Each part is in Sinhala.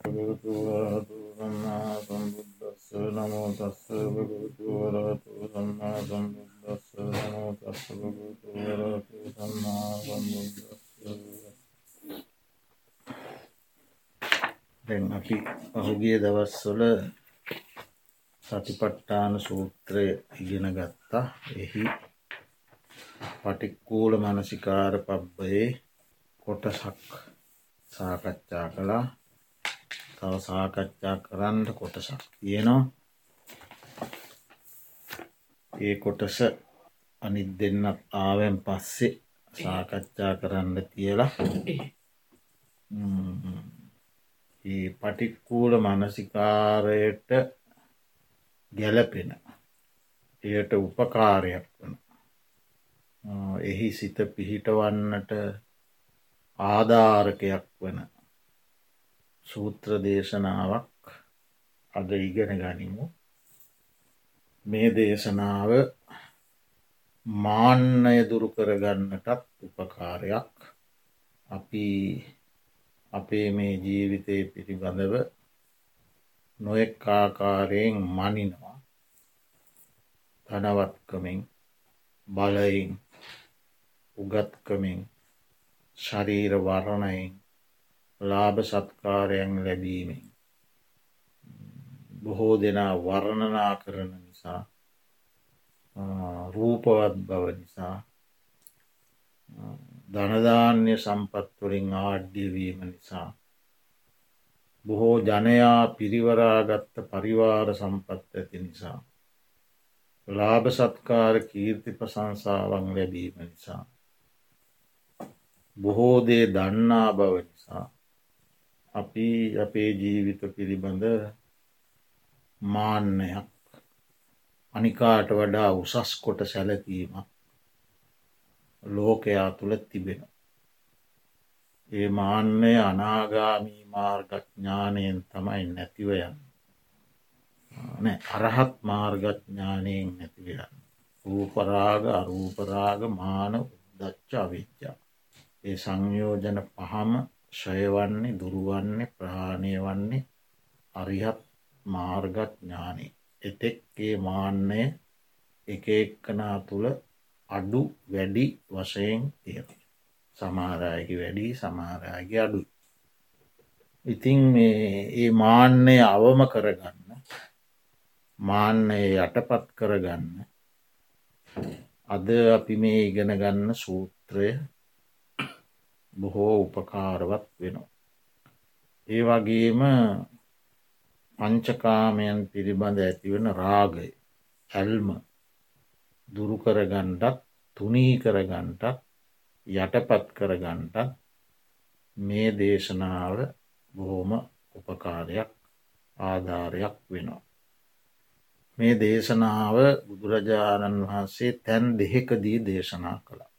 භගවතු වරහතු සම්මා සම්බුද්දස්ස නමෝ තස්ස භගවතු වරහතු සම්මා සම්බුද්දස්ස නමෝ තස්ස භගවතු වරහතු සම්මා සම්බුද්දස්ස දැන් අපි පහුගිය දවස්වල සතිපට්ඨාන සූත්‍රය ඉගෙන ගත්තා. එහි පටික්කූල මනසිකාර පබ්බයේ කොටසක් සාකච්ඡා කළා. තව සාකච්ඡා කරන්න කොටසක් තියෙනවා. ඒ කොටස අනිත් දෙන්නත් ආවෙන් පස්සේ සාකච්ඡා කරන්න කියලා. ඒ පටික්කූල මනසිකාරයට ගැලපෙන එයට උපකාරයක් වන එහි සිත පිහිටවන්නට ආධාරකයක් වන සූත්‍ර දේශනාවක් අද ඉගෙන ගනිමු. මේ දේශනාව මාන්නය දුරු කරගන්නටත් උපකාරයක්. අපි අපේ මේ ජීවිතය පිළිබඳව නොෙක් ආකාරයෙන් මනිනවා. තනවත්කමින් බලයින් උගත්කමින් ශරීර වරණයෙන් ලාභ සත්කාරයන් ලැබීමෙන්. බොහෝ දෙනා වර්ණනා කරන නිසා රූපවත් බව නිසා ධනධාන්‍ය සම්පත්වලින් ආඩ්‍යවීම නිසා බොහෝ ජනයා පිරිවරාගත්ත පරිවාර සම්පත් ඇති නිසා ලාභ සත්කාර කීර්ති ප්‍රසංසාවන් ලැබීම නිසා බොහෝ දේ දන්නා බව නිසා අපි අපේ ජීවිත පිළිබඳ මාන්නයක් අනිකාට වඩා උසස් කොට සැලකීමක් ලෝකයා තුළ තිබෙන. ඒ මාන්‍යය අනාගාමී මාර්ගඥානයෙන් තමයි නැතිවයන්. අරහත් මාර්ගඥානයෙන් නැතිවයන්. රූපරාග අරූපරාග මාන උද්දච්ච අවිද්‍යා. ඒ සංයෝජන පහම ශයවන්නේ දුරුවන්නේ ප්‍රහාණය වන්නේ අරිහත් මාර්ගඥානය. එතෙක්ගේ මාන්නය එක එක්කනා තුළ අඩු වැඩි වශයෙන් තියෙන. සමාරයකි වැඩි සමාරයාගේ අඩු. ඉතින් ඒ මාන්‍යය අවම කරගන්න මාන්‍යය යටපත් කරගන්න අද අපි මේ ඉගෙන ගන්න සූත්‍රය බොහෝ උපකාරවත් වෙනවා. ඒ වගේම පංචකාමයන් පිළිබඳ ඇතිවන රාගය ඇල්ම දුරුකරගන්ටත් තුනී කරගන්ටත් යටපත් කරගන්ටත් මේ දේශනාව බොහෝම උපකාරයක් ආධාරයක් වෙනවා. මේ දේශනාව බුදුරජාණන් වහන්සේ තැන් දෙහෙකදී දේශනා කළා.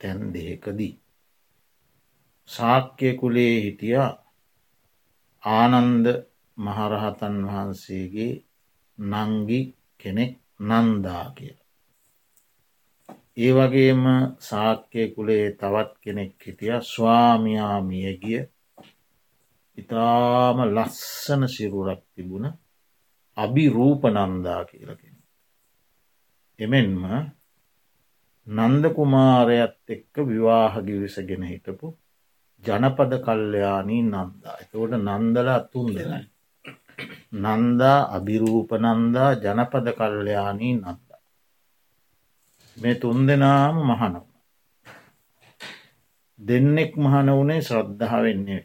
තැන් දෙහෙකදී. ශාක්‍ය කුලේ හිටිය ආනන්ද මහරහතන් වහන්සේගේ නංගි කෙනෙක් නන්දා කිය. ඒ වගේම සාක්‍ය කුලේ තවත් කෙනෙක් හිටිය ස්වාමයා මියගිය ඉතාම ලස්සන සිරුරක් තිබුණ අභි රූපනන්දා කියලකෙන. එමෙන්ම නන්ද කුමාරයත් එක්ක විවාහ ගිවිසගෙන හිටපු ජනපද කල්්‍යයානී නන්දා එතවට නන්දල අත්තුන් දෙනයි. නන්දා අභිරූපනන්දා ජනපද කල්්‍යයානී නන්දා. මේ තුන් දෙනාම මහනව. දෙන්නෙක් මහන වනේ ශ්‍රද්ධහ වෙන්නේ.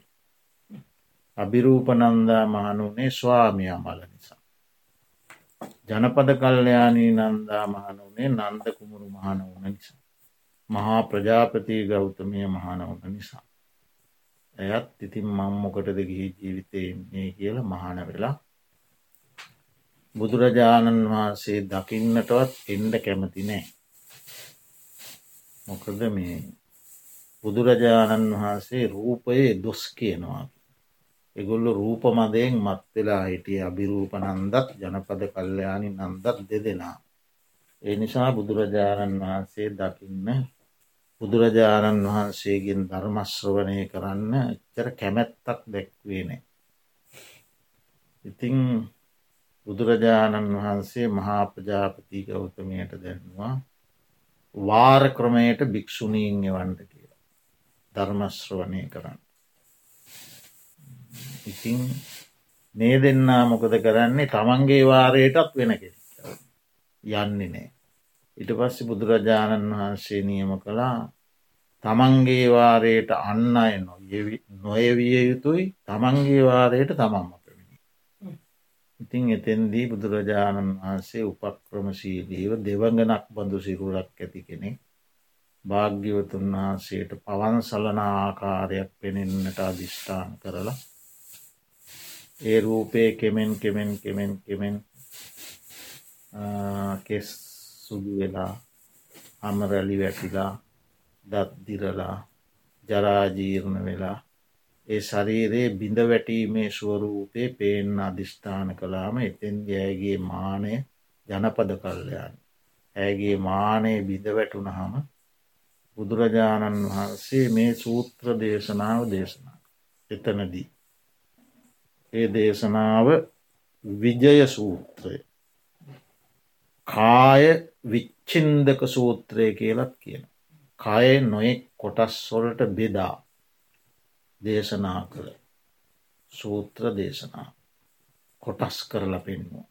අභිරූපනන්දා මහනුනේ ස්වාමිය මල නිසා. ජනපද කල්්‍යයානී නන්දා මහන වනේ නන්ද කුමරු මහන වන නිසා. මහා ප්‍රජාපති ගෞතමය මහන වන නිසා. ඇයත් ඉතින් මංමොකටද ගිහි ජීවිතයන්නේ කියල මහන වෙලා බුදුරජාණන් වහන්සේ දකින්නටවත් එන්ඩ කැමති නෑ. මොකද මේ බුදුරජාණන් වහන්සේ රූපයේ දොස් කියනවා. එගොල්ල රූපමදයෙන් මත්වෙලා හිටිය අභිරූපනන්දත් ජනපද කල්්‍යයානි නන්දත් දෙදෙනා. ඒ නිසා බුදුරජාණන් වහන්සේ දකින්න බුදුරජාණන් වහන්සේගෙන් ධර්මශ්‍රවනය කරන්න එච්චර කැමැත්තක් දැක්වේ නෑ. ඉතිං බුදුරජාණන් වහන්සේ මහා ප්‍රජාපති ගෞතමයට දැන්වා වාර ක්‍රමයට භික්‍ෂුණීන් එවන්ට කියලා ධර්මශ්‍රවනය කරන්න. ඉතිං මේ දෙන්නා මොකද කරන්නේ තමන්ගේ වාරයටත් වෙන කෙ යන්නේ නෑ. ඉට පස්සේ බුදුරජාණන් වහන්සේ නියම කළා තමන්ගේ වාරයට අන්න අය නොයවිය යුතුයි තමන්ගේ වාරයට තමන්ම පැමිණි. ඉතිං එතෙන්දී බුදුරජාණන් වහන්සේ උපක්‍රමශීලීව දෙවගනක් බඳු සිරුරක් ඇති කෙනෙ භාග්‍යවතුන් වහන්සේට පවන් සලන ආකාරයක් පෙනෙන්නට අධිෂ්ඨාන කරලා ඒ රූපය කෙමෙන් කෙමෙන් කෙමෙන් කෙමෙන් කෙස් සුදු වෙලා අමරැලි වැටිලා දත්දිරලා ජරාජීර්ණ වෙලා ඒ ශරීරයේ බිඳ වැටීමේ ස්වරූපය පේෙන් අධිෂ්ඨාන කලාම එතෙන් ඇගේ මානය ජනපද කල්ලයන්. ඇගේ මානය බිඳ වැටුන හම බුදුරජාණන් වහන්සේ මේ සූත්‍ර දේශනාව දේශනා. එතනදී. ඒ දේශනාව විජය සූත්‍රය. කාය විච්චින්දක සූත්‍රය කියලත් කියන. කය නොයෙක් කොටස්වොලට බෙදා දේශනා කළ සූත්‍ර දේශනා කොටස් කරලා පෙන්වූ.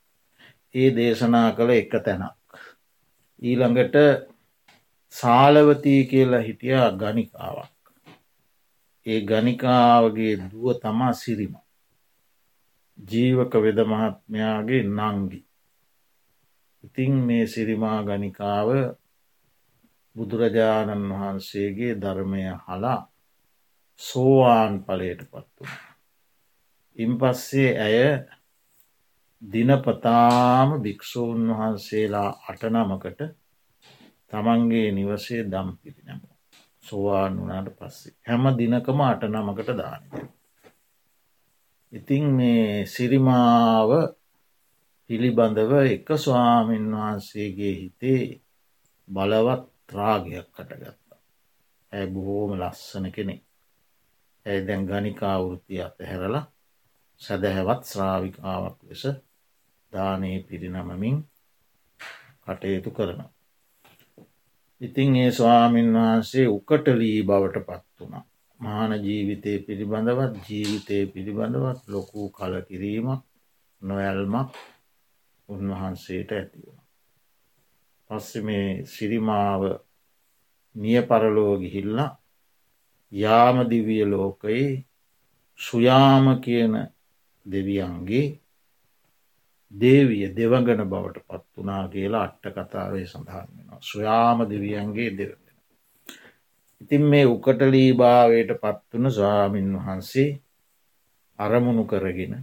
ඒ දේශනා කළ එක තැනක්. ඊළඟට සාලවතී කියලා හිටියා ගනිකාවක්. ඒ ගනිකාවගේ දුව තමා සිරිම. ජීවක වෙද මහත්මයාගේ නංගි. ඉතිං මේ සිරිමා ගනිකාව බුදුරජාණන් වහන්සේගේ ධර්මය හලා සෝවාන් පලයට පත්තු. ඉන් පස්සේ ඇය දිනපතාම භික්‍ෂූන් වහන්සේලා අටනමකට තමන්ගේ නිවසේ දම් පිරිනැම. සෝවාන් වනාට පස්සේ. හැම දිනකම අටනමකට දානය. ඉතිං මේ සිරිමාව පිළිබඳව එක ස්වාමීන් වහන්සේගේ හිතේ බලවත් රාගයක් කටගත්තා. ඇය බොහෝම ලස්සන කෙනෙ. ඇය දැන් ගනිකාවෘතිය අතහැරලා සැදැහැවත් ශ්‍රාවිකාවක් ලෙස දානයේ පිරිනමමින් කටයුතු කරනවා. ඉතිං ඒ ස්වාමීන් වහන්සේ උකටලී බවට පත් වුණා. මාන ජීවිතය පිළිබඳවත් ජීවිතය පිළිබඳවත් ලොකූ කල කිරීමක් නොයල්මක් උන්වහන්සේට ඇතිවුණ. පස්සෙ මේ සිරිමාව මිය පරලෝ ගිහිල්ල යාමදිවිය ලෝකයේ සුයාම කියන දෙවියන්ගේ දේවිය දෙවගන බවට පත් වනා කියලා අට්ට කතාවේ සඳහන් වෙනවා. සොයාම දෙවියන්ගේ දෙවගෙන. ඉතින් මේ උකටලී භාවයට පත්වන ස්වාමීන් වහන්සේ අරමුණු කරගෙන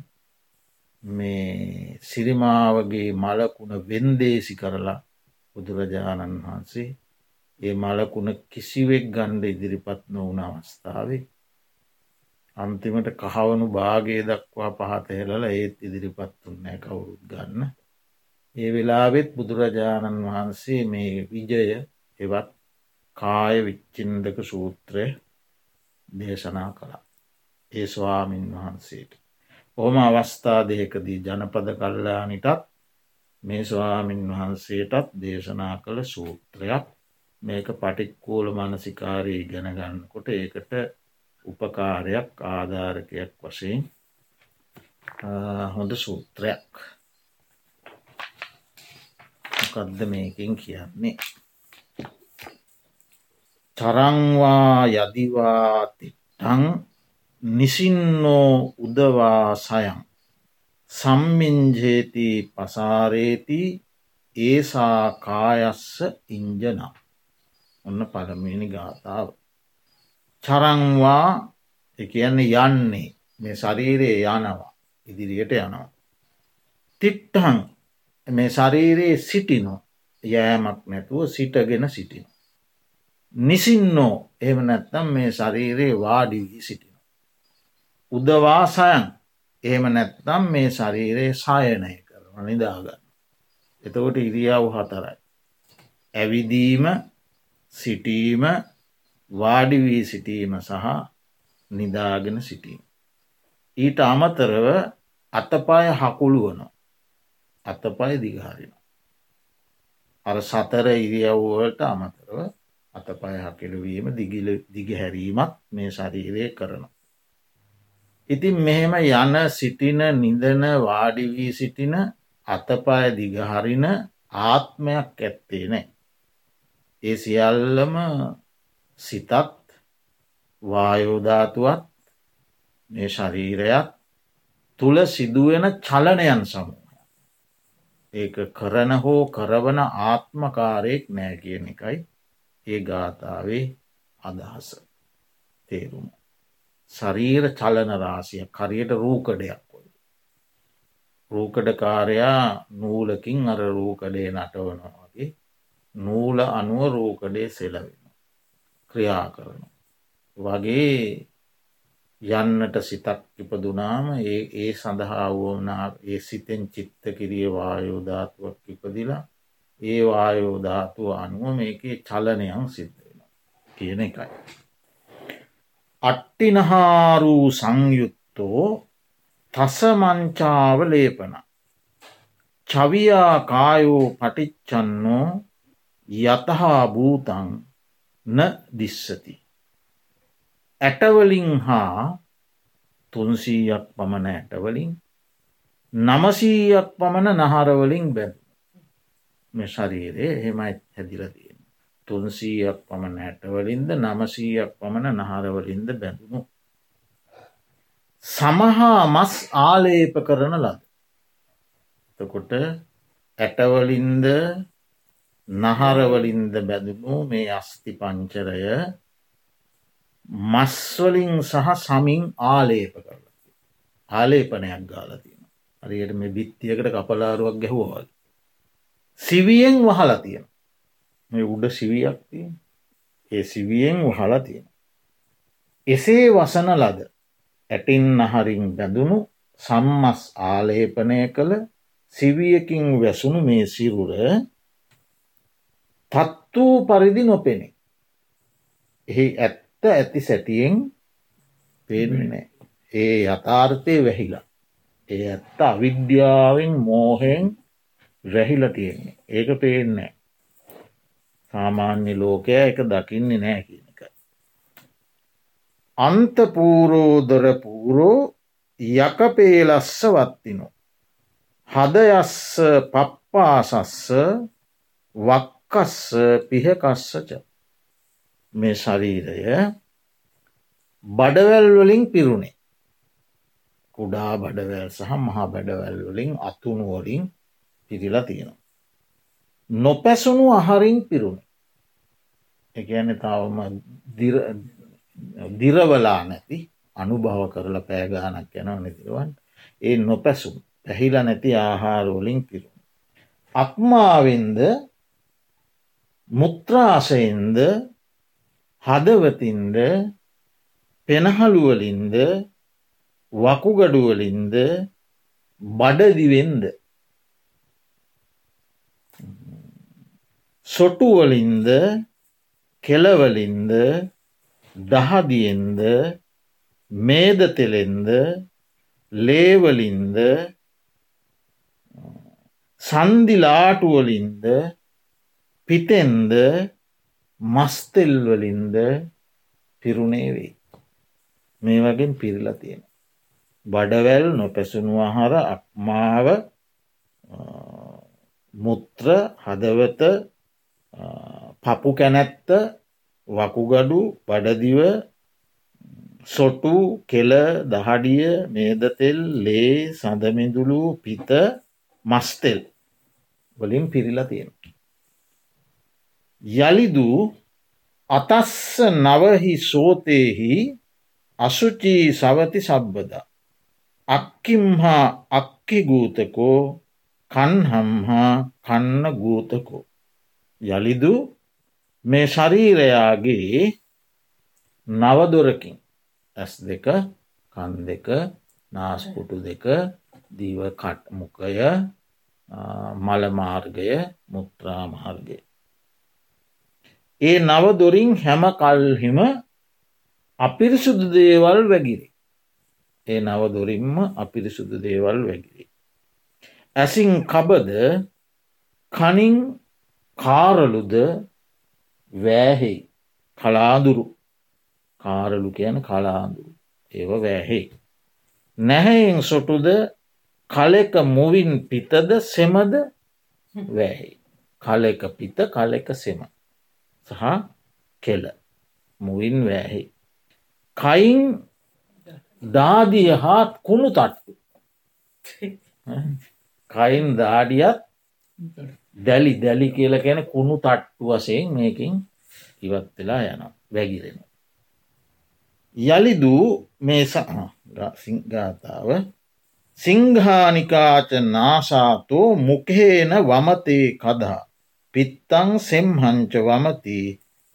මේ සිරිමාවගේ මලකුණ වෙන්දේසි කරලා බුදුරජාණන් වහන්සේ ඒ මලකුණ කිසිවෙක් ගණ්ඩ ඉදිරිපත් නොවන අවස්ථාවේ අන්තිමට කහවනු භාගේ දක්වා පහතහෙලල ඒත් ඉදිරිපත් වන්නෑ කවුරුත් ගන්න. ඒ වෙලාවෙත් බුදුරජාණන් වහන්සේ මේ විජය එවත් කාය විච්චින්දක සූත්‍රය දේශනා කළා. ඒ ස්වාමීන් වහන්සේට. ඕම අවස්ථා දෙකදී ජනපද කල්ලානිටත් මේ ස්වාමීන් වහන්සේටත් දේශනා කළ සූත්‍රයක් මේක පටික්කූල මනසිකාරී ගැනගන්නකොට ඒකට උපකාරයක් ආධාරකයක් වශයෙන් හොඳ සූත්‍රයක්. මොකදද මේකින් කියන්නේ? තරංවා යදිවාතිටං නිසින්නෝ උදවා සයන් සම්මින්ජේති පසාරේති ඒසා කායස්ස ඉංජනා ඔන්න පළමිනි ගාථාව. චරංවා එකන්නේ යන්නේ මේ ශරීරයේ යනවා ඉදිරියට යනවා. තිට්ටහන් මේ ශරීරයේ සිටිනු යෑමක් නැතුව සිටගෙන සිටින. නිසින්නෝ එම නැත්තම් මේ ශරීරයේ වාඩිවී සිටින. උදවාසයන් එහෙම නැත්තම් මේ ශරීරයේ සායනය කරන නිදාගන්න. එතකොට ඉරියාව හතරයි. ඇවිදීම සිටීම වාඩිවී සිටීම සහ නිදාගෙන සිටීම. ඊට අමතරව අතපාය හකුළුවන අතපය දිගහරින. අර සතර ඉරියව්වලට අමතරව අතපය හකිලවීම දිගිල දිගහැරීමත් මේ ශරීරය කරන. ඉතින් මෙහෙම යන සිටින නිදන වාඩිවී සිටින අතපය දිගහරින ආත්මයක් ඇත්තේ නෑ. ඒ සියල්ලම සිතත් වායෝධාතුවත් මේ ශරීරයක් තුළ සිදුවෙන චලනයන් සමූහ. ඒක කරන හෝ කරවන ආත්මකාරයෙක් නෑ කියන එකයි ඒ ගාථාවේ අදහස තේරුම. ශරීර චලන රාසිය කරියට රූකඩයක් කොයි. රූකඩකාරයා නූලකින් අර රූකඩේ නටවනවාගේ නූල අනුව රූකඩේ සෙලවෙන. ක්‍රියා කරන. වගේ යන්නට සිතක් ඉපදුනාම ඒ ඒ සඳහා වුවනා ඒ සිතෙන් චිත්ත කිරිය වායෝධාතුවක් ඉපදිලා ඒ වායෝධාතුව අනුව මේකේ චලනයන් සිද්ධෙන කියන එකයි. අට්ටිනහාරූ සංයුත්තෝ තසමංචාව ලේපන. චවියා කායෝ පටිච්චන්නෝ යතහා භූතන් න දිස්සති. ඇටවලින් හා තුන්සීයක් පමණ ඇටවලින් නමසීයක් පමණ නහරවලින් බැද මේ ශරීරයේ එහෙමයි හැදිල තියෙන. තුන්සීයක් පමණ ඇටවලින්ද නමසීයක් පමණ නහරවලින්ද බැඳුණු. සමහා මස් ආලේප කරන ලද. තකොට ඇටවලින්ද නහරවලින්ද බැඳුණු මේ අස්ති පංචරය මස්වලින් සහ සමින් ආලේප කරලා ආලේපනයක් ගාල තියෙන හරියට මේ බිත්තියකට කපලාරුවක් ගැහුවවල් සිවියෙන් වහලා තියෙන මේ උඩ සිවියක් තියෙන ඒ සිවියෙන් වහලා තියෙන එසේ වසන ලද ඇටින් නහරින් බැඳුණු සම්මස් ආලේපනය කළ සිවියකින් වැසුණු මේ සිරුර තත් වූ පරිදි නොපෙනේ. එහි ඇත්ත ඇති සැටියෙන් පේනෑ. ඒ යථාර්ථය වැහිලා. ඒ ඇත්ත අවිද්‍යාවෙන් මෝහෙන් වැහිල තියෙන්නේ. ඒක පේන්නේ. සාමාන්‍ය ලෝකය එක දකින්නේ නෑ කියන එක. අන්තපූරෝදර පූරෝ යකපේලස්ස වත්තිනෝ. හදයස්ස පප්පාසස්ස වක් කස්ස පිහකස්සච මේ ශරීරය බඩවැල් වලින් පිරුණේ කුඩා බඩවැල් සහ මහා බැඩවැල් වලින් අතුනුවලින් පිරිලා තියෙනවා. නොපැසුණු අහරින් පිරුණ එකන තවම දිරවලා නැති අනුභව කරලා පෑගානක් යනව නැතිරුවන් ඒ නොපැසුම් පැහිල නැති ආහාරෝලින් පිරුණ. අක්මාවෙන්ද මුත්‍රාසයෙන්ද හදවතින්ද පෙනහළුවලින්ද වකුගඩුවලින්ද බඩදිවෙන්ද සොටුවලින්ද කෙලවලින්ද දහදියෙන්ද මේදතෙලෙන්ද ලේවලින්ද සන්දිලාටුවලින්ද පිතෙන්ද මස්තෙල්වලින්ද පිරුණේ වෙයි. මේ වගෙන් පිරිලා තියෙන. බඩවැල් නොපැසුණු අහර අක්මාව මුත්‍ර හදවත පපු කැනැත්ත වකුගඩු බඩදිව සොටු කෙල දහඩිය මේදතෙල් ලේ සඳමිදුළු පිත මස්තෙල් වලින් පිරිලා තියෙන. යළිදු අතස්ස නවහි සෝතයෙහි අසුචී සවති සබ්බද. අක්කිම්හා අක්කිගූතකෝ කන්හම්හා කන්න ගූතකෝ. යළිදු මේ ශරීරයාගේ නවදොරකින් ඇස් දෙක කන් දෙක නාස්පුටු දෙක දීව කට්මුකය මළමාර්ගය මුත්‍රාමාර්ගය ඒ නවදොරින් හැම කල්හිම අපිරිසුදු දේවල් වැගිරි. ඒ නව දොරින්ම අපිරිසුදු දේවල් වැගිරි. ඇසින් කබද කනින් කාරලුද වෑහෙයි. කලාදුරු කාරලු කියන කලාදුරු ඒව වෑහෙයි. නැහැයෙන් සොටුද කලෙක මුවින් පිතද සෙමද වැෑයි. කලෙක පිත කලෙක සෙම. සහ කෙල. මුවින් වෑහෙයි. කයින් දාදිය හාත් කුණු තට්ටු. කයින් දාඩියත් දැලි දැලි කියල ගැන කුණු තට්ටු වසයෙන් මේකින් ඉවත් වෙලා යන වැගිරෙන. යළිදූ මේ සිංගාතාව සිංහානිකාච නාසාතෝ මුකහේන වමතේ කදා. පිත්තං සෙම්හංච වමති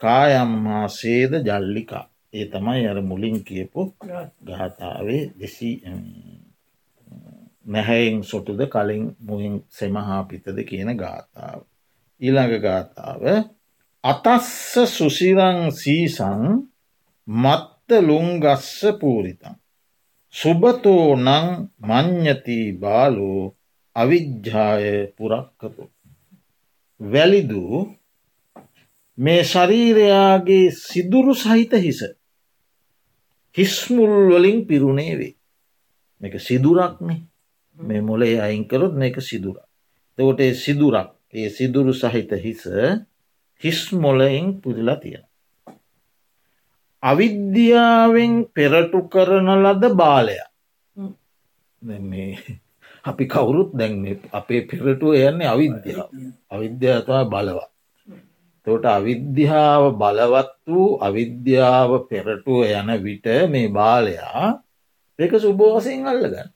කායම්මා සේද ජල්ලිකා. ඒ තමයි අර මුලින් කියපු ගාථාවේ දෙසී නැහැයින් සොටුද කලින් මුහින් සෙමහා පිතද කියන ගාථාව. ඊළඟ ගාථාව අතස්ස සුසිරං සීසං මත්ත ලුංගස්ස පූරිතං. සුබතෝ නං මං්ඥති බාලෝ අවිජ්ජාය පුරක්කතු. වැලිදූ මේ ශරීරයාගේ සිදුරු සහිත හිස හිස්මුල්වලින් පිරුණේ වේ. එක සිදුරක්නේ මේ මොලේ අයිංකරොත් මේක සිදුර. තකොට සිදුරක් ඒ සිදුරු සහිත හිස හිස් මොලයින් පුරලා තියෙන. අවිද්‍යාවෙන් පෙරටු කරන ලද බාලය මේ අපි කවුරුත් දැන් අපේ පෙරටුව යන්නේ අවිද්‍යාව අවිද්‍යාතවා බලවත්. තොට අවිද්‍යාව බලවත් වූ අවිද්‍යාව පෙරටුව යන විට මේ බාලයා එක සුබෝසයෙන් අල්ලගන්න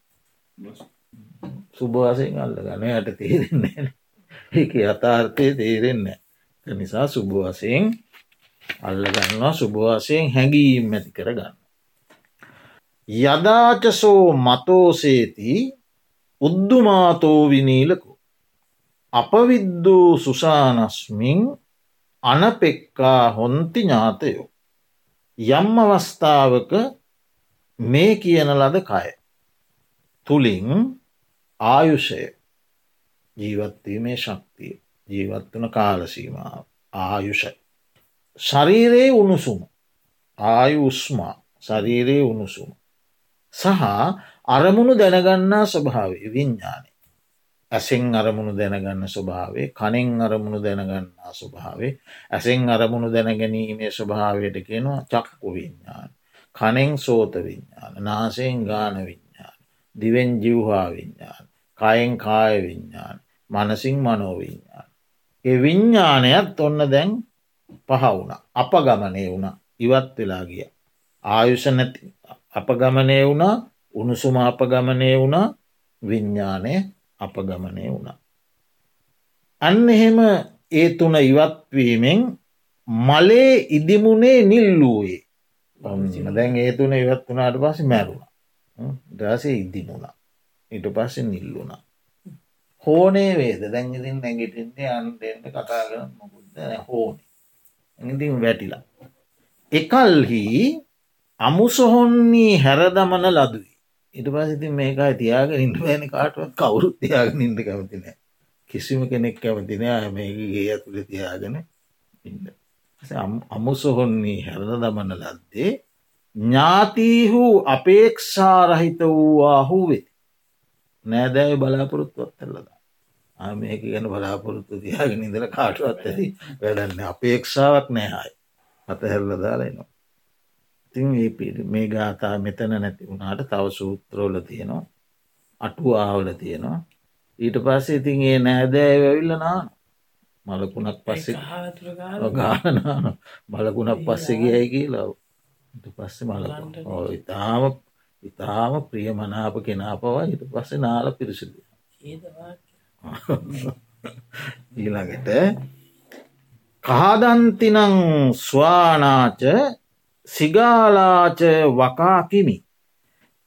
සුභවාසයෙන් අල්ල ගන යට තේරෙන්නේ ඒක යථාර්ථය තේරෙන්න නිසා සුභවසයෙන් අල්ලගන්නවා සුභවාසයෙන් හැඟීම් ඇති කරගන්න. යදාචසෝ මතෝසේති උද්දුමාතෝ විනීලකු. අපවිද්දූ සුසානස්මින් අනපෙක්කා හොන්ති ඥාතයෝ. යම් අවස්ථාවක මේ කියන ලද කය. තුළින් ආයුෂය ජීවත්වීමේ ශක්තිය ජීවත්වන කාලසීමාව ආයුෂයි. ශරීරයේ උණුසුම ආයුස්මා ශරීරයේ උණුසුම. සහ අරමුණු දැනගන්නා ස්වභාව විඤ්ඥානය. ඇසෙන් අරමුණු දැනගන්න ස්වභාවේ කනෙන් අරමුණු දැනගන්නා ස්වභාවේ ඇසෙන් අරමුණු දැනගැනීමේ ස්වභාවයට කියනවා චක්කු විඤ්ඥාන. කනෙන් සෝත විඤ්ඥාන නාසයෙන් ගාන විඤ්ඥාන. දිවෙන් ජිව්හා විඤ්ඥාන. කයෙන් කාය විඤ්ඥාන මනසිං මනෝවිඤ්ඥාන. ඒ විඤ්ඥානයත් ඔන්න දැන් පහ වුණ. අප ගමනය වුණ. ඉවත් වෙලා ගිය. ආයුෂ නැති. අපගමනය වුණා. උණුසුම අපගමනය වුණා. විඤ්ඥානය අපගමනය වුණා. අන්න එහෙම ඒ තුන ඉවත්වීමෙන් මලේ ඉදිමුණේ නිල්ලූයේ දැන් ඒ තුන ඉවත් වුණට පස මැරුණ. දසේ ඉදිමුණා ඉට පස්සෙ නිල්ලුණා. හෝනේ වේද දැන්ගිතින් නැගිටින්නේ අන්ටෙන්ට කතා කරන මොකුද හෝනේ. ඉතින් වැටිලා. එකල්හි අමුසොහොන්නේ හැරදමන ලදුයි. ඉට පසිති මේකයි තියාගෙන ඉන්න වැනි කාටුවත් කවුරුත් තියාගෙන ඉට කැමතිනෑ. කිසිම කෙනෙක් කැමතිනෑ මේගේ ඇතුළ තියාගෙන ඉන්න. අමුසොහොන්නේ හැරද දමන ලද්දේ ඥාතීහු අපේක්ෂාරහිත වූවා හූවේ. නෑදෑය බලාපොරොත්තුවත් ඇල්ලද මේක ගැන බලාපොරොත්තු තියාගෙන ඉදල කාටුවත් ඇති වැඩන්න අපේක්ෂාවක් නෑහයි අතහැල්ල දාලයිනවා ඉතින් ඒ පිටි මේ ගාථා මෙතන නැති වුණට තව සූත්‍රෝල තියෙනවා. අටු ආවල තියෙනවා. ඊට පස්සේ ඉතින් ඒ නෑදෑ වැවිල්ල නාන මලකුණක් පස්සෙ ගානාන බලකුණක් පස්සෙගයයි කියලා. පස්සේ මල ඉතාම ඉතාම ප්‍රිය මනාප කෙනා පවා හිට පස්සේ නාල පිරිසිදු ඊළඟට කාදන්තිනං ස්වානාච සිගාලාච වකාකිමි.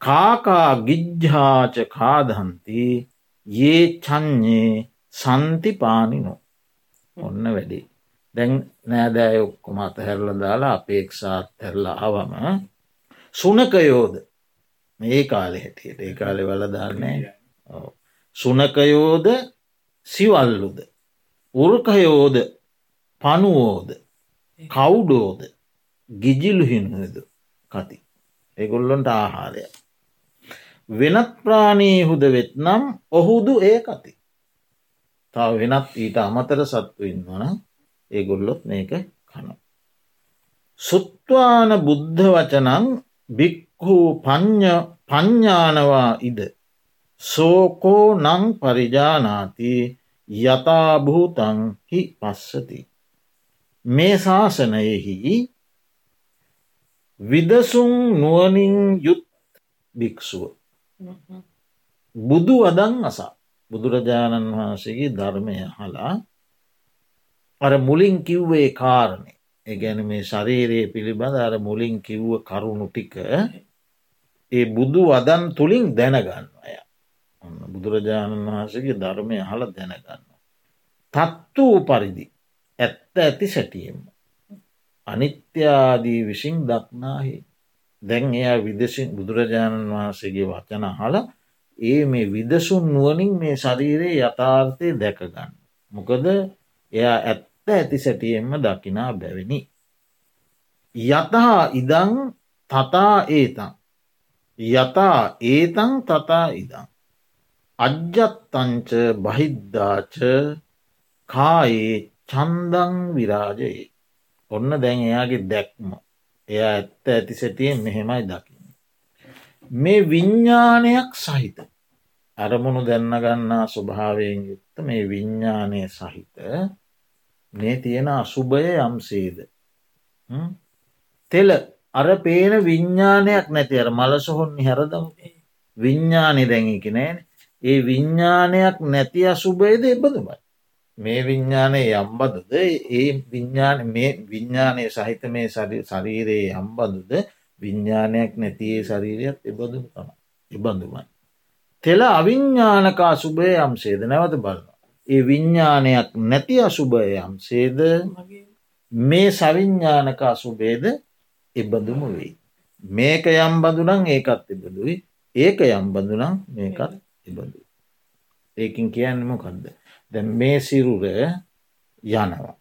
කාකා ගිජ්ජාච කාදන්ති ඒ චං්ඥේ සන්තිපානිනෝ. ඔන්න වැඩි. දැන් නෑදෑ ඔක්කොම අතහැරල දාලා අපේක්ෂාත් හැරලා අවම සුනකයෝද? ඒ කාලෙ හැටියට. ඒ කාලෙ වල ධර්ණය සුනකයෝද සිවල්ලුද? උරකයෝද පනුවෝද කවුඩෝද? ගිජිලුහිනුද කති. එගොල්ලොන්ට ආහාරය වෙනත් ප්‍රාණීහුද වෙත්නම් ඔහුදු ඒ කති. තව වෙනත් ඊට අමතර සත්තු ඉන්නවන ඒගොල්ලොත් මේක කන. සුත්වාන බුද්ධ වචනං බික්හු පඤ්ඥානවා ඉද සෝකෝ නං පරිජානාති යථභූතං හි පස්සති. මේ ශාසනයෙහි විදසුන් නුවනින් යුත් භික්‍ෂුව. බුදු වදන් අසා බුදුරජාණන් වහන්සේගේ ධර්මය හලා අර මුලින් කිව්වේ කාරණය ඒගැන මේ ශරීරයේ පිළිබඳ අර මුලින් කිව්ව කරුණු ටික ඒ බුදු වදන් තුළින් දැනගන්න අය බුදුරජාණන් වහන්සේගේ ධර්මය හල දැනගන්න. තත්තු වූ පරිදි ඇත්ත ඇති සැටියෙන්ම. අනිත්‍යාදී විසින් දක්නාහි දැන් එයා විදසින් බුදුරජාණන් වහන්සේගේ වචන හලා ඒ මේ විදසුන් නුවනින් මේ ශරීරයේ යථාර්ථය දැකගන්න. මොකද එයා ඇත්ත ඇති සැටියෙන්ම දකිනා බැවිනි. යතහා ඉදං තතා ඒතන්. යතා ඒතන් තතා ඉදං. අජ්ජත්තංච බහිද්ධාච කායේ චන්දං විරාජයේ. ඔන්න දැන් එයාගේ දැක්ම. එයා ඇත්ත ඇති සැටියෙන් මෙහෙමයි දකින්න. මේ විඤ්ඥානයක් සහිත අරමුණු දැන්න ගන්නා ස්වභාවයෙන් යුත්ත මේ විඤ්ඥානය සහිත මේ තියෙන අසුභය යම්සේද තෙල අර පේන විඤ්ඥානයක් නැති අර මලසොහොන් හැරදම. විඤ්ඥානය දැඟකි නෑන. ඒ විඤ්ඥානයක් නැති අසුභයද එබඳමයි. මේ විඤ්ඥානය යම්බදුද? ඒ විඤ්ඥාන මේ විඤ්ඥානය සහිත මේ ශරීරයේ යම්බදුද? විඤ්ඥානයක් නැතියේ ශරීරයක් එබඳුම තම එබඳුමයි. තෙල අවිඤ්ඥානකා සුභය යම්සේද? නැවත බලන්න. ඒ විඤ්ඥානයක් නැති අසුභය යම්සේද? මේ සවිඤ්ඥානකා සුබේද එබඳුම වෙයි. මේක යම් බඳුනං ඒකත් එබඳුයි. ඒක යම් බඳුනං මේකත් එබඳු. ඒකින් කියන්නම කක්ද. දැ මේ සිරුර යනවා.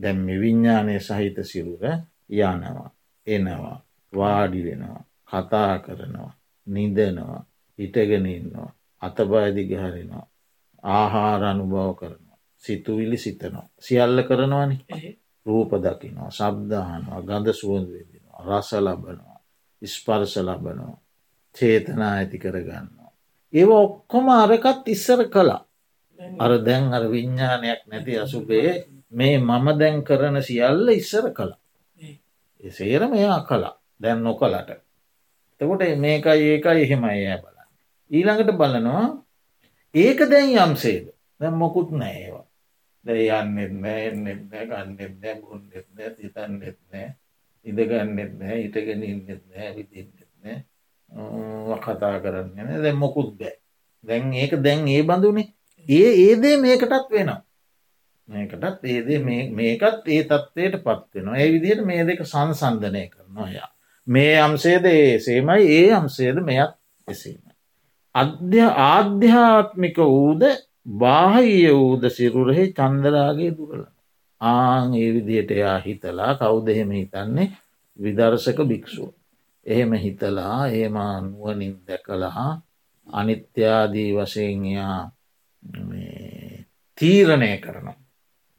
දැම් විඤ්ඥානය සහිත සිරුර යනවා. එනවා. වාඩි වෙනවා. කතා කරනවා. නිදනවා. හිටගෙනන්නවා අතබයදිගහරෙනවා ආහාර අනුභව කරනවා. සිතුවිලි සිතනවා. සියල්ල කරනවානි. රූප දකිනවා. සබ්දාහනවා ගඳ වෙදිනවා රස ලබනවා ස්පර්ශ ලබනවා චේතනා ඇති කරගන්නවා. ඒව ඔක්කොම අරකත් ඉස්සර කලා අර දැන් අර විඤ්ඥානයක් නැති අසුබේ මේ මම දැන් කරන සියල්ල ඉස්සර කලා. එසේර මෙයා කලා දැන් නොකලට. තකොට මේකයි ඒකයි එහෙමයි ඇ බල. ඊළඟට බලනවා ඒක දැන් යම්සේද දැ මොකුත් නෑවා. දැ යන්නෙත් නෑ එන්නෙත් නෑ ගන්නෙත් නෑ ගුන්නෙත් නෑ තිතන්නෙත් නෑ ඉඳගන්නෙත් නෑ ඉටගෙන ඉන්නෙත් නෑ විදින්නෙත් නෑ කතා කරන්න දැ මොකුත් බෑ. දැන් ඒක දැන් ඒ බඳුනේ ඒ ඒදේ මේකටත් වෙනවා. මේකටත් ඒදේ මේකත් ඒ තත්වයට පත්වෙනවා. ඒ විදිහට මේ දෙක සංසන්ධනය කරනවා යා. මේ අම්සේද ඒසේමයි ඒ අම්සේද මෙයත් එසේමයි. අධ්‍ය ආධ්‍යාත්මික වූද බාහිය වූද සිරුරෙහි චන්දරාගේ දුරල. ආං ඒ විදියට එයා හිතලා කවුද එහෙම හිතන්නේ විදර්ශක භික්‍ෂුව. එහෙම හිතලා ඒමා නුවනින් දැකලා අනිත්‍යාදී වශයෙන්යා තීරණය කරනවා.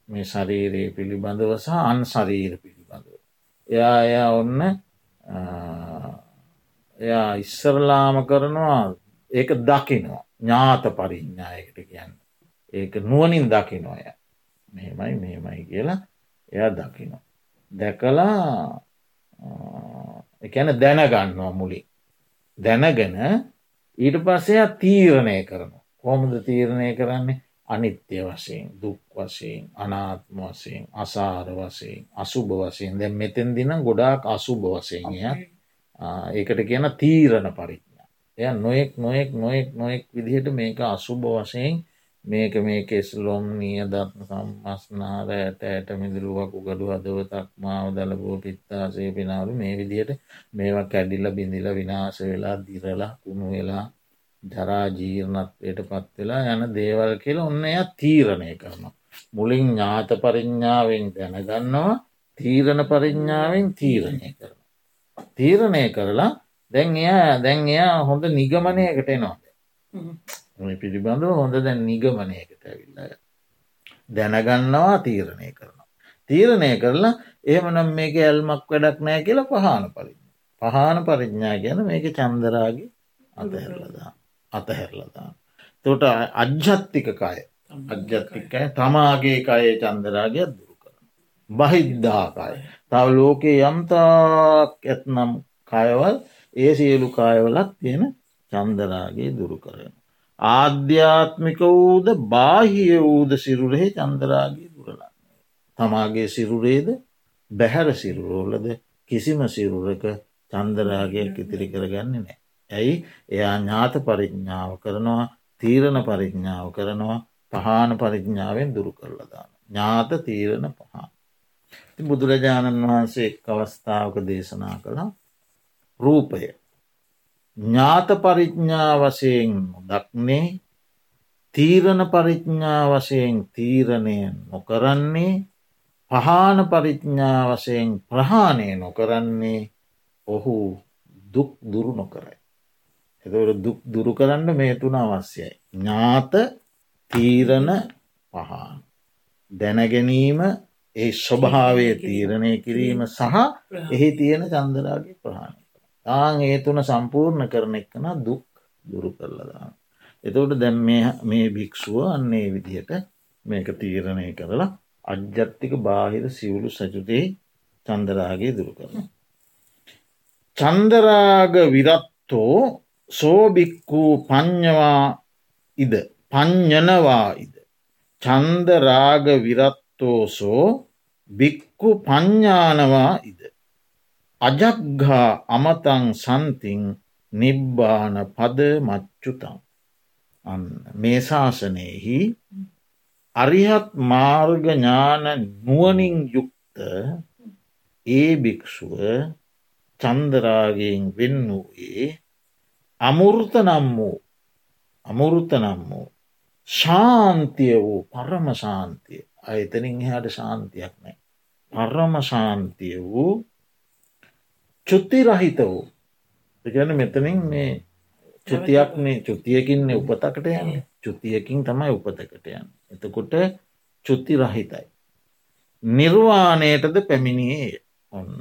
මේ ශරීරයේ පිළිබඳව සහ අන් ශරීර පිළිබඳව. එයා එයා ඔන්න එයා ඉස්සරලාම කරනවා ඒක දකිනවා ඥාත පරිඥායකට කියන්න. ඒක නුවනින් දකිනොය මෙහෙමයි මෙහෙමයි කියලා එයා දකිනවා. දැකලා එකැන දැනගන්නවා මුලින්. දැනගෙන ඊට පස්සය තීරණය කරන. කොහොමද තීරණය කරන්නේ අනිත්‍ය වශයෙන් දුක් වශයෙන් අනාත්ම වශයෙන් අසාර වශයෙන් අසුභ වශයෙන් දැ මෙතැන් දින ගොඩාක් අසුභ වශයෙන්ය ඒකට කියන තීරණ පරිඥා එය නොයෙක් නොයෙක් නොයෙක් නොයෙක් විදිහට මේක අසුභ වශයෙන් මේක මේ කෙස්ලොම් නිය දත්ම සම්මස්නාරයට ඇයට මිදිරුවකු ගඩු හදවතක් මාව දලබෝ පිත්තාසේ පිනාවරු මේ විදියට මේවා කැඩිල්ල බිඳිල විනාශ වෙලා දිරලා කුණු වෙලා ජරා ජීර්ණත්වයට පත්වෙලා යන දේවල් කියල ඔන්න එය තීරණය කරනවා. මුලින් ඥාත පරිඥ්ඥාවෙන් දැනගන්නවා තීරණ පරිඥ්ඥාවෙන් තීරණය කරන. තීරණය කරලා දැන් එයා දැන් එයා හොඳ නිගමනයකට එනවා. පිළිබඳව හොඳ දැන් නිගමනයකට ඇවිල්ල දැනගන්නවා තීරණය කරනවා. තීරණය කරලා එහෙමනම් මේක ඇල්මක් වැඩක් නෑ කියලා පහන පරිඥ. පහන පරිඥා ගැන මේක චන්දරාගේ අතහැරලදා අතහැරලදා. තොට අජ්ජත්තිකකාය අජ්ජත්තිකය තමාගේ කයේ චන්දරාගේ දුරු කරන. බහිද්ධාකාය තව ලෝකයේ යම්තාක් ඇත්නම් කයවල් ඒ සියලු කායවලත් තියෙන චන්දරාගේ දුරු කරන. ආධ්‍යාත්මික වූද බාහිය වූද සිරුරෙහි චන්දරාගේ දුරලන්න. තමාගේ සිරුරේද බැහැර සිරුරෝලද කිසිම සිරුරක චන්දරාගයක් ඉතිරි කරගන්න නෑ. ඇයි එයා ඥාත පරිඥ්ඥාව කරනවා තීරණ පරිඥ්ඥාව කරනවා පහන පරිඥ්ඥාවෙන් දුරු කරලදාන. ඥාත තීරණ පහන්. බුදුරජාණන් වහන්සේ එක් අවස්ථාවක දේශනා කළා රූපය ඥාත පරිඥ්ඥා වශයෙන් දක්නේ තීරණ පරිඥ්ඥා වශයෙන් තීරණය නොකරන්නේ පහන පරිඥ්ඥා වශයෙන් ප්‍රහාණය නොකරන්නේ ඔහු දුක් දුරු නොකරයි. එතවට දුක් දුරු කරන්න මේ තුන අවශ්‍යයි. ඥාත තීරණ පහන්. දැනගැනීම ඒ ස්වභාවය තීරණය කිරීම සහ එහි තියෙන චන්දරාගේ ප්‍රහාණය. ආං ඒ තුන සම්පූර්ණ කරන එක්කන දුක් දුරු කරලදාන. එතවට දැම් මේ භික්‍ෂුව අන්නේ විදිහට මේක තීරණය කරලා අජ්ජත්තික බාහිර සිවුලු සජුතේ චන්දරාගේ දුරු කරන. චන්දරාග විරත්තෝ සෝභික්කූ පඤ්ඥවා ඉද පඤ්ඥනවා ඉද. චන්දරාග විරත්තෝසෝ බික්කු පඤ්ඥානවා ඉද. අජක්ගා අමතං සන්තිං නිබ්බාන පද මච්චුතං. අන්න මේ ශාසනයෙහි අරිහත් මාර්ගඥාන නුවනින් යුක්ත ඒ භික්‍ෂුව චන්දරාගෙන් වෙන්න වූයේ අමුෘත නම් වූ අමුෘත නම් වූ ශාන්තිය වූ පරම ශාන්තිය අයතනින් එහට ශාන්තියක් නෑ පරම ශාන්තිය වූ චුත්ති රහිත වූ ගැන මෙතනින් මේ චුතියක්නේ චුතියකින්න උපතකට යන චුතියකින් තමයි උපතකට යන. එතකොට චුත්ති රහිතයි. නිර්වාණයටද පැමිණියේ ඔන්න.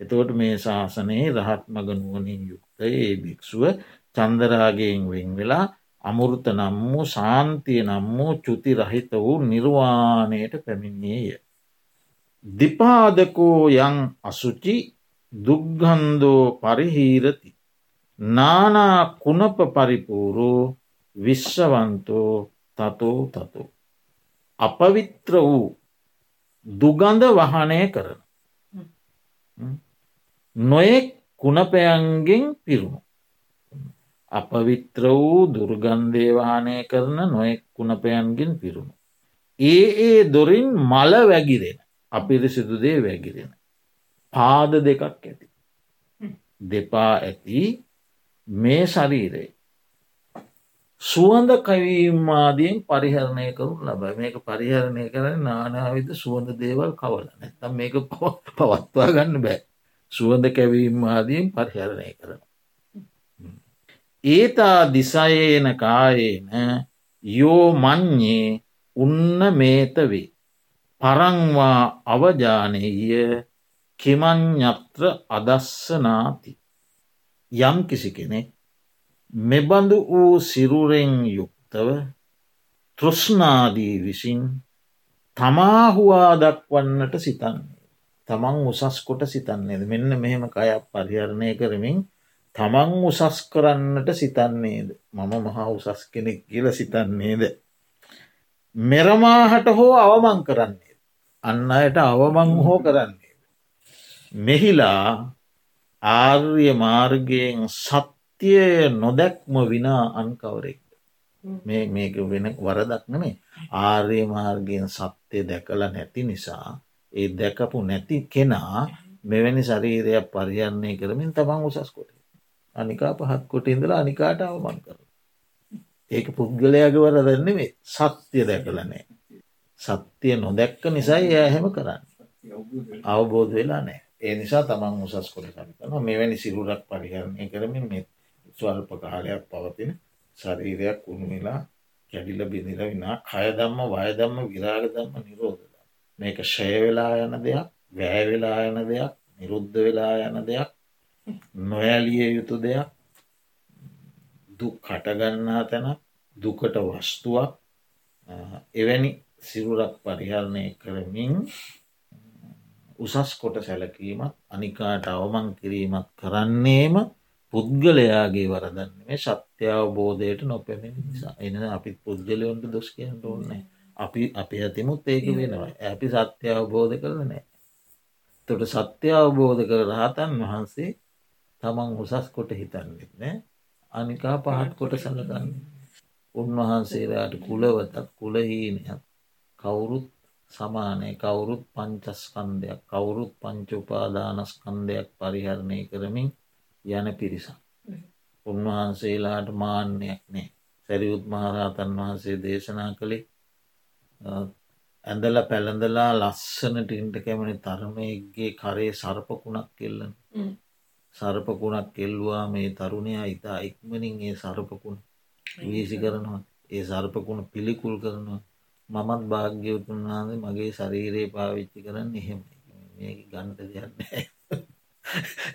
එතකොට මේ ශාසනයේ රහත් මග නුවනින් යුක්ත ඒ භික්‍ෂුව චන්දරාගෙන් වෙන් වෙලා අමුෘත නම් වූ ශාන්තිය නම් වූ චුති රහිත වූ නිර්වාණයට පැමිණියේය. දිපාදකෝ යං අසුචි දුග්ගන්දෝ පරිහීරති. නානා කුණප පරිපූරෝ විශ්වවන්තෝ තතෝ තතෝ. අපවිත්‍ර වූ දුගඳ වහනය කරන. නොයෙක් කුණපයන්ගෙන් පිරුණු. අපවිත්‍ර වූ දුර්ගන්ධේවානය කරන නොයෙක් කුණපයන්ගෙන් පිරුණු. ඒ ඒ දොරින් මල වැගිරෙන අපිරිසිදුදේ වැගිරෙන. පාද දෙකක් ඇති. දෙපා ඇති මේ ශරීරේ. සුවඳ කවීමාදීන් පරිහරණය කරු ලබ මේක පරිහරණය කරන නානාවිද සුවඳ දේවල් කවල නැතම් මේක පවත්වා ගන්න බෑ. සුවඳ කැවීමාදීන් පරිහරණය කරන. ඒතා දිසයේන කායේන යෝ මං්ඥේ උන්න මේතවේ. පරංවා අවජානීය කිමං්ඥත්‍ර අදස්සනාති. යම් කිසි කෙනෙක් මෙබඳු වූ සිරුරෙන් යුක්තව තෘෂ්නාදී විසින් තමාහුවා දක්වන්නට සිතන්නේ. තමන් උසස් කොට සිතන්නේද මෙන්න මෙහෙම කයක් පරිහරණය කරමින් තමන් උසස් කරන්නට සිතන්නේද මම මහා උසස් කෙනෙක් කියල සිතන්නේද. මෙරමාහට හෝ අවමං කරන්නේ. අන්න අයට අවමං හෝ කරන්නේ. මෙහිලා ආර්ය මාර්ගයෙන් සත්‍යය නොදැක්ම විනා අන්කවරෙක්. මේ මේක වෙන වරදක් නෙමේ ආර්ය මාර්ගයෙන් සත්‍යය දැකලා නැති නිසා ඒ දැකපු නැති කෙනා මෙවැනි ශරීරයක් පරිහරණය කරමින් තමන් උසස් කොට. අනිකා පහත් කොට ඉඳලා අනිකාට අවමන් කර ඒක පුද්ගලයාගේ වරදන්නේ සත්‍යය දැකලනෑ සත්‍යය නොදැක්ක නිසයි ඇහෙම කරන්න. අවබෝධ වෙලා නෑ ඒ නිසා තමන් උසස් කොට සරිකන මෙවැනි සිරුරක් පරිහරණය කරමින් මේ ස්වල්ප කාලයක් පවතින ශරීරයක් උුණුවෙලා කැඩිල බිඳිල විනා කයදම්ම වයදම්ම විරාග දම්ම නිරෝධද මේක ශයවෙලා යන දෙයක් වැෑවෙලා යන දෙයක් නිරුද්ධ වෙලා යන දෙයක් නොයලිය යුතු දෙයක් දුක් කටගන්නා තැන දුකට වස්තුවක් එවැනි සිරුරක් පරිහරණය කරමින් උසස් කොට සැලකීමත් අනිකාට අවමං කිරීමත් කරන්නේම පුද්ගලයාගේ වරදන්න මේ සත්‍යාවබෝධයට නොපැමිණි නිසා. එන අපි පුද්ගලයොන්ට දොස් කියන්න ඕන්නේ අපි අපි ඇතිමුත් ඒක වෙනවා. ඇපි සත්‍ය අවබෝධ කරන නෑ තොට සත්‍ය අවබෝධ කර රහතන් වහන්සේ තමන් උසස් කොට හිතන්නෙත් නෑ අනිකා පහත් කොට සඳකන්න උන්වහන්සේලාට කුලවතත් කුලහීනයක් කවුරුත් සමානය. කවුරුත් පංචස්කන්දයක් කවුරුත් පංචුපාදානස්කන්දයක් පරිහරණය කරමින් යන පිරිසක්. උන්වහන්සේලාට මාන්‍යයක් නෑ සැරියුත් මහරහතන් වහන්සේ දේශනා කළේ ඇඳල පැළඳලා ලස්සනට ඉන්ට කැමනි තරමයගේ කරේ සර්පකුණක් කෙල්ලන. සර්පකුණක් කෙල්වා මේ තරුණයා ඉතා ඉක්මනින් ඒ සර්පකුණ වීසි කරනවා. ඒ සර්පකුණ පිළිකුල් කරනවා මමත් භාග්‍යවතුන් වහන්සේ මගේ ශරීරයේ පාවිච්චි කරන්න එහෙම මේ ගණ්ඩ දෙයන්න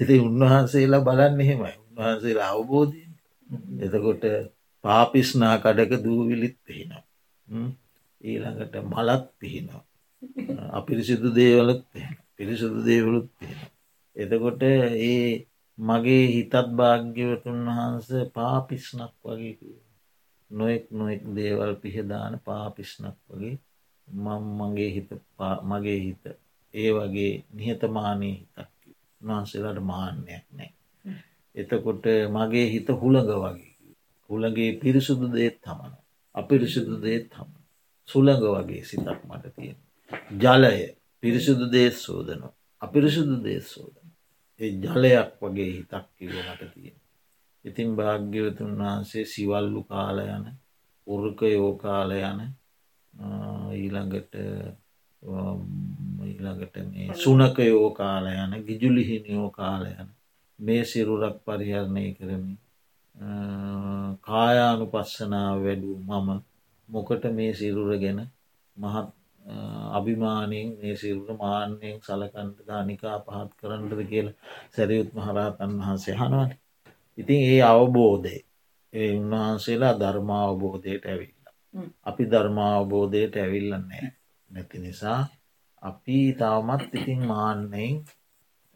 ඉති උන්වහන්සේලා බලන්න එහෙමයි. උන්වහන්සේලා අවබෝධය එතකොට පාපිස්නා කඩක දූවිලිත් එහෙනවා ඊළඟට මලත් පිහිනවා. අපිරිසිදු දේවලත් පිරිසිදු දේවලුත් තියෙන එතකොට ඒ මගේ හිතත් භාග්‍යවතුන් වහන්ස පාපිස්නක් වගේ නොෙක් නොෙක් දේවල් පිහදාන පාපිස්නක් වගේ මං මගේ හිත මගේ හිත ඒ වගේ නිහතමානී හිතක් වහන්සේලාට මාන්‍යයක් නෑ එතකොට මගේ හිත හුළඟ වගේ හුළගේ පිරිසුදු දේත් තමන අපිරිසිදු දේත් හම සුළඟ වගේ සිතක් මට තියෙන. ජලය පිරිසිදු දේශ සෝදනවා. අපිරිසිදු දේශ සෝදන. ඒ ජලයක් වගේ හිතක් කිව මට තියෙන. ඉතින් භාග්‍යවතුන් වහන්සේ සිවල්ලු කාල යන උරුක යෝකාල යන ඊළඟට ඊළඟට මේ සුනක යෝකාල යන ගිජුලිහිනියෝ කාල යන මේ සිරුරක් පරිහරණය කරමින් කායානු පස්සනාව වැඩූ මම මොකට මේ සිරුර ගැන මහත් අභිමානයෙන් මේ සිරුර මාන්‍යයෙන් සලකන්ට ධනිකා පහත් කරන්නට කියල සැරියුත් මහරහතන් වහන්සේ හනුවන්. ඉතින් ඒ අවබෝධය ඒ උන්වහන්සේලා ධර්මාවබෝධයට ඇවිල්ලා. අපි ධර්මාවබෝධයට ඇවිල්ලන්නේ නැති නිසා අපි තවමත් ඉතින් මාන්නයෙන්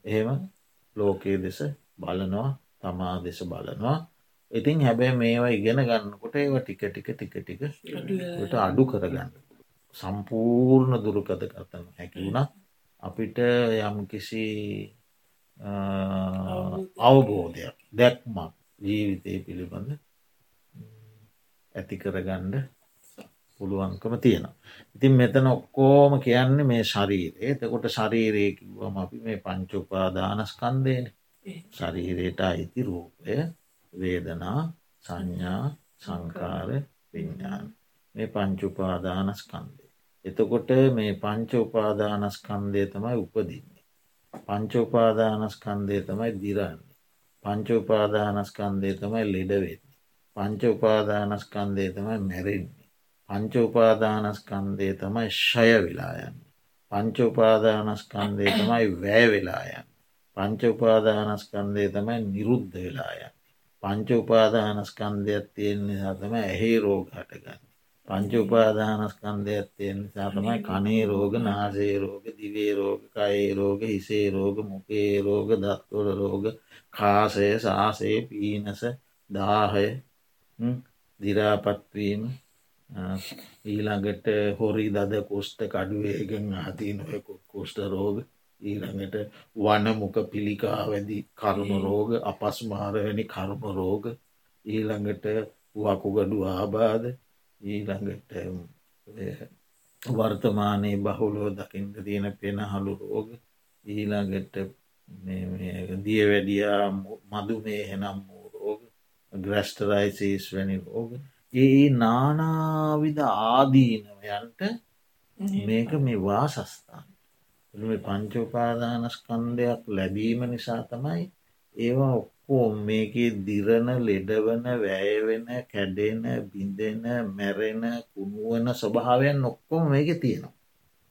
එහෙම ලෝකයේ දෙස බලනවා තමා දෙස බලනවා. ඉතින් හැබැ මේවා ඉගෙන ගන්නකොට ඒව ටික ටික ටික ටිකට අඩු කරගන්න. සම්පූර්ණ දුරුකත කරතන හැකි වුණ අපිට යම් කිසි අවබෝධයක් දැක්මක් ජීවිතය පිළිබඳ ඇති කරගණ්ඩ පුළුවන්කම තියෙනවා. ඉතින් මෙතන ඔක්කෝම කියන්නේ මේ ශරීරයේ එතකොට ශරීරය කිව්වම අපි මේ පංචුපාදානස්කන්දයන ශරීරයට අයිති රූපය වේදනා සංඥා සංකාර විඤ්ඥාන මේ පංචුපාදානස්කන්දය. එතකොට මේ පංච උපාදානස්කන්දය තමයි උපදින්නේ. පංචෝපාදානස්කන්දය තමයි දිරන්නේ. පංචෝපාදානස්කන්දය තමයි ලෙඩවෙන්නේ. පංචෝපාදානස්කන්දය තමයි මැරෙන්නේ. පංචෝපාදානස්කන්දය තමයි ෂය වෙලායන්න. පංචෝපාදානස්කන්දය තමයි වැෑ වෙලායන්න. පංචෝපාදානස්කන්දය තමයි නිරුද්ධ වෙලායන්න. පංච උපාදානස්කන්දයක් තියෙන නිසා තම ඇහි රෝග හටගන්න. පංච උපාදානස්කන්දයක් තියෙන නිසා තමයි කනේ රෝග නාසේ රෝග දිවේ රෝග කයේ රෝග හිසේ රෝග මොකේ රෝග දත්වොල රෝග කාසය සාසේ පීනස දාහය දිරාපත්වීම ඊළඟට හොරි දද කොස්ට කඩුවේගෙන් අහතිී නොය කොස්ට රෝග ඊළඟට වනමුක පිළිකා වැදි කරුණු රෝග අපස්මාරවැනි කර්ම රෝග ඊළඟට වකුගඩු ආබාධ ඊළඟට වර්තමානයේ බහුලෝ දකිින්ට තියෙන පෙනහළු රෝග ඊළඟට දිය වැඩියා මදු මේ හෙනම් වූ රෝග ග්‍රස්ටරයිසිස් වැනි රෝග ඒ නානාවිධ ආදීනවයන්ට මේක මේ වාසස්ථාන මේ පංචෝපාදානස්කන්දයක් ලැබීම නිසා තමයි ඒවා ඔක්කෝ මේකේ දිරණ ලෙඩවන වැයවෙන කැඩෙන බිඳෙන මැරෙන කුණුවන ස්වභාවයන් ඔක්කොම මේක තියෙනවා.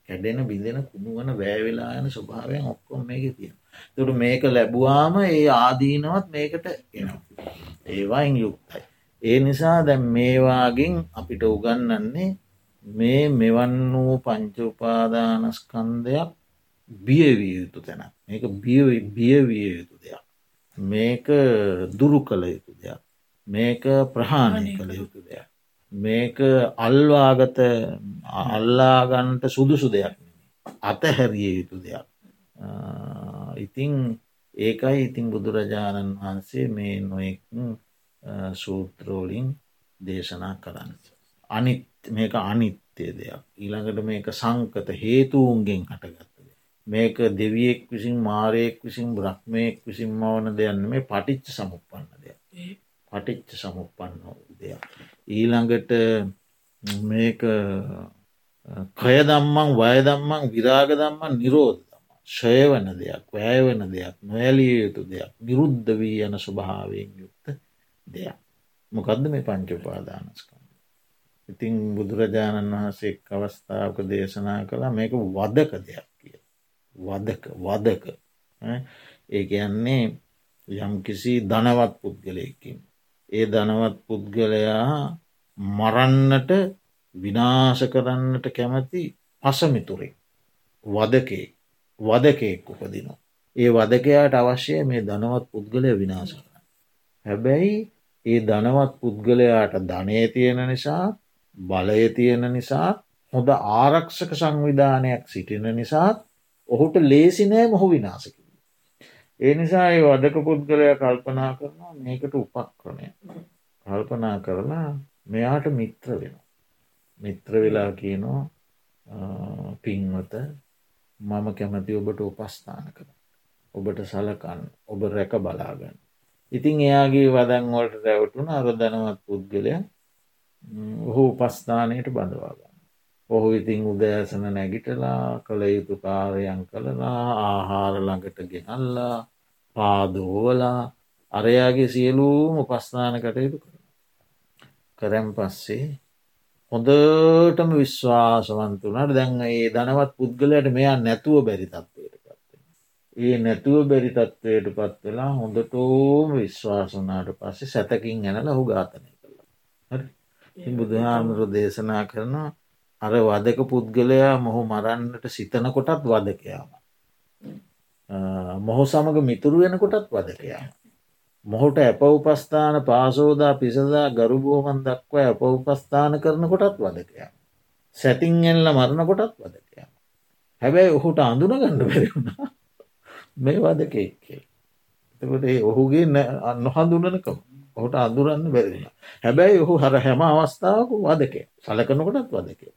කැඩෙන බිඳෙන කුණුවන වැෑවෙලායන ස්වභාවයෙන් ඔක්කොම මේක තියෙන. තුට මේක ලැබවාම ඒ ආදීනවත් මේකට එනවා. ඒවායින් යුක්තයි. ඒ නිසා දැම් මේවාගෙන් අපිට උගන්නන්නේ මේ මෙවන් වූ පංචෝපාදානස්කන්දයක් බියවිය යුතු තැන මේක බියවිය යුතු දෙයක් මේක දුරු කළ යුතු දෙයක්. මේක ප්‍රහාණය කළ යුතු දෙයක්. මේක අල්වාගත අල්ලාගන්ට සුදුසු දෙයක් අතහැරිය යුතු දෙයක්. ඉතිං ඒකයි ඉතිං බුදුරජාණන් වහන්සේ මේ නොෙක් සූත්‍රෝලින් දේශනා කරන්න. අනිත් මේක අනිත්‍යය දෙයක්. ඊළඟට මේක සංකත හේතුවන්ගෙන් හටගත්. මේක දෙවියෙක් විසින් මාරයෙක් විසින් බ්‍රහ්මයෙක් විසින් මවන දෙයන්න මේ පටිච්ච සමුපන්න දෙයක් පටිච්ච සමුපන්න දෙයක්. ඊළඟට මේක කය දම්මන් වය දම්මන් විරාග දම්මන් නිරෝධ ශය වන දෙයක් වැෑ වන දෙයක් නොඇලිය යුතු දෙයක් විරුද්ධ වී යන ස්වභාවයෙන් යුක්ත දෙයක්. මොකදද මේ පංචුපාදානස්කම. ඉතිං බුදුරජාණන් වහන්සේ අවස්ථාවක දේශනා කළ මේක වදක දෙයක්. වදක වදක ඒ කියන්නේ යම් කිසි ධනවත් පුද්ගලයකින්. ඒ ධනවත් පුද්ගලයා මරන්නට විනාශ කරන්නට කැමති පසමිතුරේ වදකේ වදකයෙක් උපදිනවා. ඒ වදකයාට අවශ්‍යය මේ ධනවත් පුද්ගලය විනාශ කරන්න. හැබැයි ඒ ධනවත් පුද්ගලයාට ධනය තියෙන නිසා බලය තියෙන නිසා හොඳ ආරක්ෂක සංවිධානයක් සිටින නිසාත් ඔහුට ලේසි නෑ මොහු විනාසක. ඒ නිසා ඒ වදක පුද්ගලය කල්පනා කරනවා මේකට උපක්‍රණය කල්පනා කරලා මෙයාට මිත්‍ර වෙන. මිත්‍ර වෙලා කියනවා පින්වත මම කැමති ඔබට උපස්ථාන කර. ඔබට සලකන්න ඔබ රැක බලාගන්න. ඉතින් එයාගේ වදන්වලට රැවටුන අරදනවත් පුද්ගලය ඔහු උපස්ථානයට බඳවාගන්න. ඔහු ඉතිං උදෑසන නැගිටලා කළ යුතු කාරයන් කළලා ආහාර ළඟට ගෙනල්ලා පාදෝවලා අරයාගේ සියලූම උපස්ථාන කටයුතු කරන. කරැම් පස්සේ හොඳටම විශ්වාසවන්තුනට දැන් ඒ ධනවත් පුද්ගලයට මෙයා නැතුව බැරි තත්වයට පත්වෙන. ඒ නැතුව බැරි තත්වයට පත් වෙලා හොඳටෝම විශ්වාසනාට පස්සේ සැතකින් ගැනල හු ඝාතනය කළ. හරි බුදුහාමුරු දේශනා කරනවා අර වදක පුද්ගලයා මොහු මරන්නට සිතන කොටත් වදකයාම. මොහු සමඟ මිතුරු වෙනකොටත් වදකයාම. මොහුට ඇප උපස්ථාන පාසෝදා පිසදා ගරුබෝමන් දක්ව ඇප උපස්ථාන කරන කොටත් වදකයා. සැතින් එල්ල මරණ කොටත් වදකයා. හැබැයි ඔහුට අඳුන ගණඩ බැරිවුණා මේ වදකෙක්කේ. එතකොට ඔහුගේ නොහඳුනනකම ඔහුට අඳුරන්න බැරිෙන. හැබැයි ඔහු හර හැම අවස්ථාවක වදකේ සලකනකොටත් වදකේ.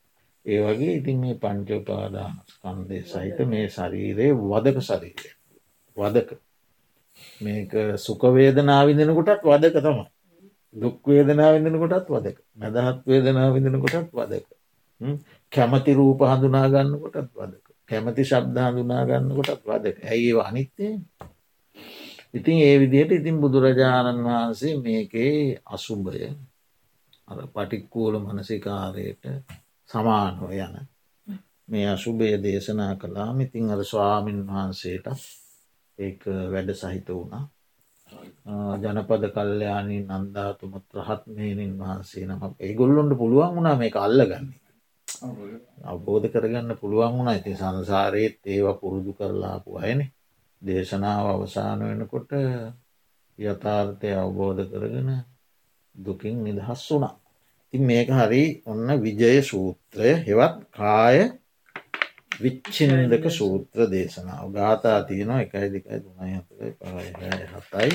ඒ වගේ ඉතින් මේ පංචෝපාදානස්කන්දය සහිත මේ ශරීරයේ වදක ශරීරය. වදක. මේක සුකවේදනාවිඳෙන කොටත් වදක තමයි. දුක්වේදනාවිඳෙන කොටත් වදක. මැදහත් වේදනාවිඳෙන කොටත් වදක. කැමති රූප හඳුනාගන්න කොටත් වදක. කැමති ශබ්ද හඳුනාගන්න කොටත් වදක. ඇයි අනිත්තේ ඉතින් ඒ විදිහට ඉතින් බුදුරජාණන් වහන්සේ මේකේ අසුභය පටික්කූල මනසිකාරයට සමානව යන. මේ අශුභය දේශනා කළාම ඉතිං අර ස්වාමීන් වහන්සේට ඒ වැඩ සහිත වුණා. ජනපද කල්්‍යයානී නන්දාතුමත් රහත්මේනින් වහන්සේ නම. ඒගොල්ලොන්ට පුළුවන් වුණා මේ අල්ල ගන්න අවබෝධ කරගන්න පුළුවන් වුණා. ඉති සංසාරයත් ඒව පුරුදු කරලාපු අයන. දේශනාව අවසාන වෙනකොට යථාර්ථය අවබෝධ කරගෙන දුකින් නිදහස් වුණා. ඉතින් මේක හරි ඔන්න විජය සූත්‍රය හෙවත් කාය විච්චින්දක සූත්‍ර දේශනාව. ගාථා තියනවා එකයි දෙකයි තුනයි හතයි පහයි හතයි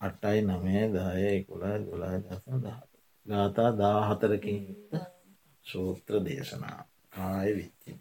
අටයි නමේ දාය එකොලා ගොලා දසන දහ ගාථා දාහතරකින් සූත්‍ර දේශනා කාය විච්චිත.